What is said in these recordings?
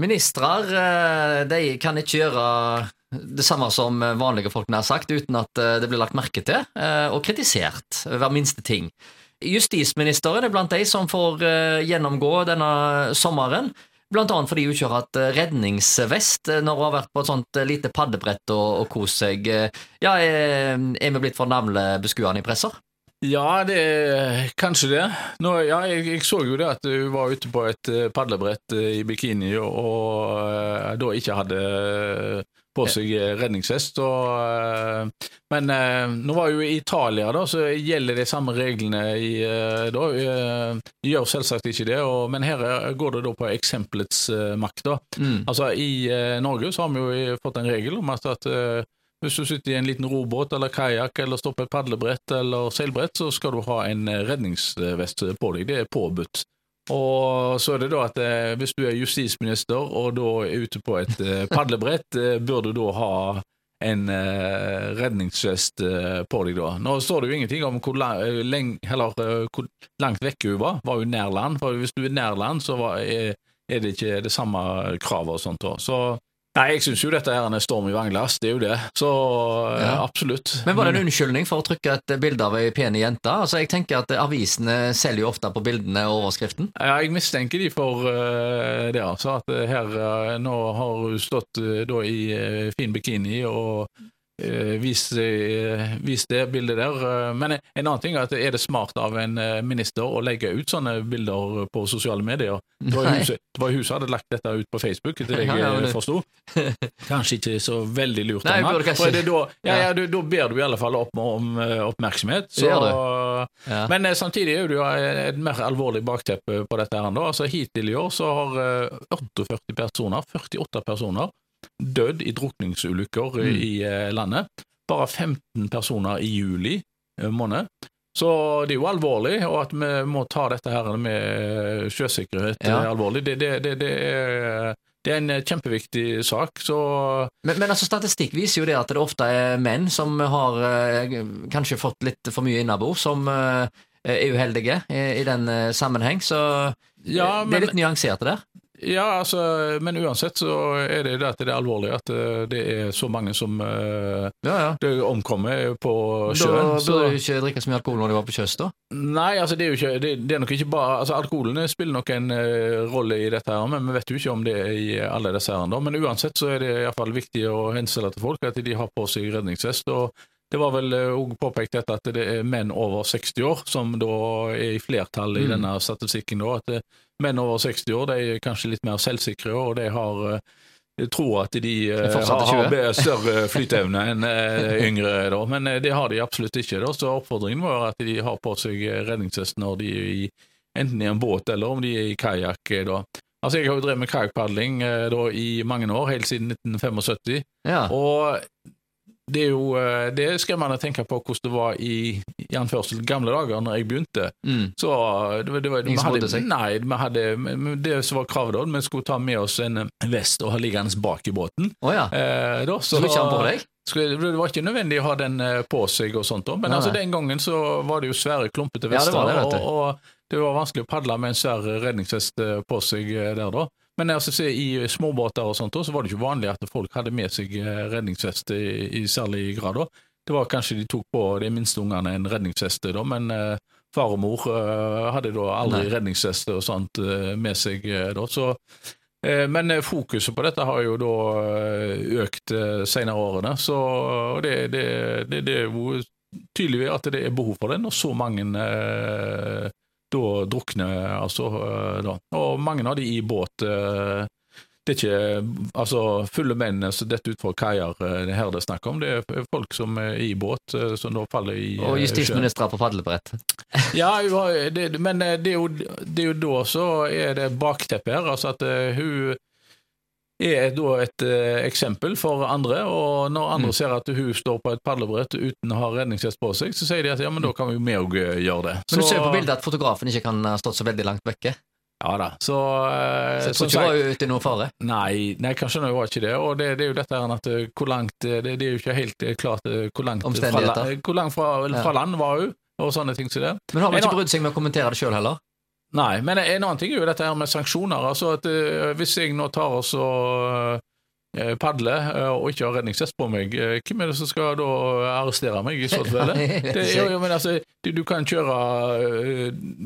Ministrer eh, de kan ikke gjøre det samme som vanlige folk har sagt, uten at eh, det blir lagt merke til eh, og kritisert hver minste ting. Justisministeren er blant de som får gjennomgå denne sommeren. Blant annet fordi hun ikke har hatt redningsvest når hun har vært på et sånt lite paddebrett og, og kost seg. Ja, er, er vi blitt for navlebeskuende i pressa? Ja, det er kanskje det. Nå, ja, jeg, jeg, så jo det at hun var ute på et eh, padlebrett eh, i bikini og, og uh, da ikke hadde på seg redningsvest. Og, men nå var jo i Italia, da, så gjelder de samme reglene i da. gjør selvsagt ikke det, og, men her går det da på eksempelets makt. da. Mm. Altså I Norge så har vi jo fått en regel om at, at hvis du sitter i en liten robåt eller kajakk eller står på et padlebrett eller seilbrett, så skal du ha en eh, redningsvest på deg. Det er påbudt. Og så er det da at eh, hvis du er justisminister og da er ute på et eh, padlebrett, bør du da ha en redningsvest på deg da. Nå står det jo ingenting om hvor, lang, eller, hvor langt vekke hun var. Var hun nær land? For hvis du er nær land, så er, det ikke det samme kravet og sånt. da. Så Nei, jeg syns jo dette her er storm i vannglass, det er jo det. Så ja. absolutt. Men var det en unnskyldning for å trykke et bilde av ei pen jente? Altså, jeg tenker at Avisene selger jo ofte på bildene og overskriften. Ja, jeg mistenker de for uh, det, altså. At her uh, nå har hun stått uh, da i fin bikini og Eh, vis, eh, vis, det bildet der. Eh, men en annen ting er at er det smart av en minister å legge ut sånne bilder på sosiale medier? Det var, huset, det hun som hadde lagt dette ut på Facebook, etter det jeg ja, ja, forsto. Kanskje ikke så veldig lurt Nei, av meg. Da, ja, ja, da ber du i alle fall opp om oppmerksomhet. Så, ja. Men samtidig er det jo et mer alvorlig bakteppe på dette. her. Altså, hittil i år så har 48 personer, 48 personer dødd i drukningsulykker mm. i eh, landet. Bare 15 personer i juli eh, måned. Så det er jo alvorlig, og at vi må ta dette her med sjøsikkerhet ja. alvorlig, det, det, det, det, er, det er en kjempeviktig sak. Så men, men, altså statistikk viser jo det at det ofte er menn som har eh, kanskje fått litt for mye innabords, som er uheldige i, i den sammenheng. Så ja, men, det er litt nyansert der. Ja, altså, men uansett så er det det at det er alvorlig at eh, det er så mange som uh, ja, ja. omkommer på sjøen. Da bør du ikke drikke så mye alkohol når du var på sjøs, da? Nei, altså det er jo ikke det, det er nok ikke bare altså Alkoholen spiller nok en uh, rolle i dette, her, men vi vet jo ikke om det er i alle disse her. Men uansett så er det iallfall viktig å henstille til folk at de har på seg redningsvest. og det var vel òg påpekt dette at det er menn over 60 år som da er i flertall i mm. denne statistikken. da, at menn over 60 år de er kanskje litt mer selvsikre, og de har eh, tror at de har, større flyteevne enn yngre, da. men det har de absolutt ikke. Da. Så oppfordringen var at de har på seg redningsvest når de er i, enten i en båt eller om de er i kajakk. Altså, Jeg har jo drevet med kajakkpadling i mange år, helt siden 1975. Ja. Og det er jo eh, det er skremmende å tenke på hvordan det var i, i anførsel gamle dager, når jeg begynte. Mm. Så det, det var, Ingen hadde, seg? Nei, vi hadde, det som var kravet da, vi skulle ta med oss en vest og ha liggende bak i båten. Oh, ja. eh, da, så, så ikke han på deg? Det var ikke nødvendig å ha den eh, på seg, og sånt, men altså, den gangen så var det jo svære, klumpete vester, ja, det og, og, det var vanskelig å padle med en svær redningsvest eh, på seg der da. Men altså, i småbåter og sånt, så var det ikke vanlig at folk hadde med seg eh, redningsvest i, i særlig grad. Da. Det var kanskje de tok på de minste ungene en redningsvest, da, men uh, far og mor uh, hadde da aldri Nei. redningsvest og sånt uh, med seg. da, så men fokuset på dette har jo da økt senere årene, så det, det, det, det er jo tydelig at det er behov for det når så mange da drukner altså da. Og mange av de i båt. Eh, det er ikke altså, fulle menn som detter utfor kaier eh, det her det er snakk om. Det er folk som er i båt, som da faller i Og justisministre på padlebrett. ja, det, men det er, jo, det er jo da så er det bakteppet her. altså at hun er da et eh, eksempel for andre. og Når andre mm. ser at hun står på et padlebrett uten å ha redningsvest på seg, så sier de at ja, men da kan vi jo vi òg eh, gjøre det. Men du ser på bildet at fotografen ikke kan ha stått så veldig langt vekke? Ja da, så eh, Så jeg tror ikke hun var ute i noen fare? Nei, nei kanskje hun var ikke det. Og det, det, er jo dette her at eh, hvor langt det, det, er jo ikke helt klart hvor langt fra, hvor langt fra, fra land var hun, og sånne ting som det. Men har hun ikke brydd seg med å kommentere det sjøl heller? Nei, men en annen ting er jo dette her med sanksjoner. altså at uh, Hvis jeg nå tar og så uh, padler uh, og ikke har redningsvest på meg, hvem er det som skal da arrestere meg i så fall? Det, jo, jo, men altså, du, du, kan kjøre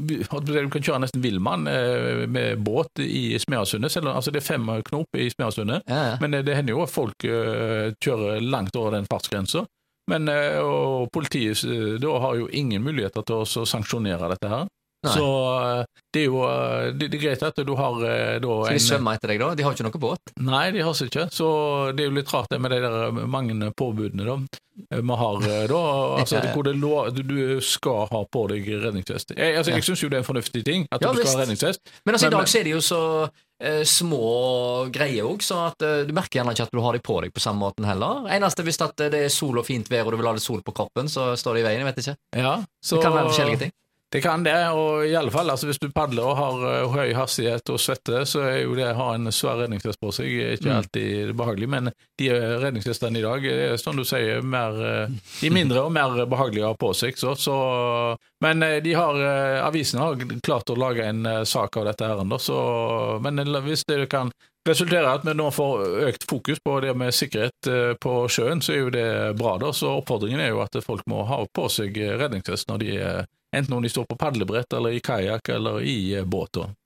du kan kjøre nesten villmann med båt i Smeasundet. Altså, det er fem knop i Smeasundet, ja, ja. men det hender jo at folk kjører langt over den fartsgrensa. Men og politiet da har jo ingen muligheter til å sanksjonere dette her. Nei. Så eh, det er jo eh, det, det er greit at du har eh, da Skal de svømme etter deg, da? De har ikke noe båt? Nei, de har ikke. Så det er jo litt rart det med de der mange påbudene da vi har da. Altså, hvor det lå, du skal ha på deg redningsvest. Jeg, altså, jeg syns jo det er en fornuftig ting at ja, du skal ha redningsvest. Men altså, men, i dag så er det jo så eh, små greier òg, så at eh, du merker gjerne ikke at du har dem på deg på samme måten heller. Eneste hvis det er sol og fint vær og du vil ha det sol på kroppen, så står det i veien. Jeg vet ikke. Ja, så, det kan være forskjellige ting. Det kan det, og i alle fall, altså hvis du padler og har uh, høy hastighet og svette, så er jo det å ha en svær redningsvest på seg ikke mm. alltid behagelig. Men de redningsvestene i dag er som du sier, mer, de mindre og mer behagelige å ha på seg. Så, så men de har, avisene har klart å lage en sak av dette her, så, men hvis det kan resultere i at vi nå får økt fokus på det med sikkerhet på sjøen, så er jo det bra. da, Så oppfordringen er jo at folk må ha på seg redningsvest når de er Enten om de står på padlebrett eller i kajakk eller i båter. båt.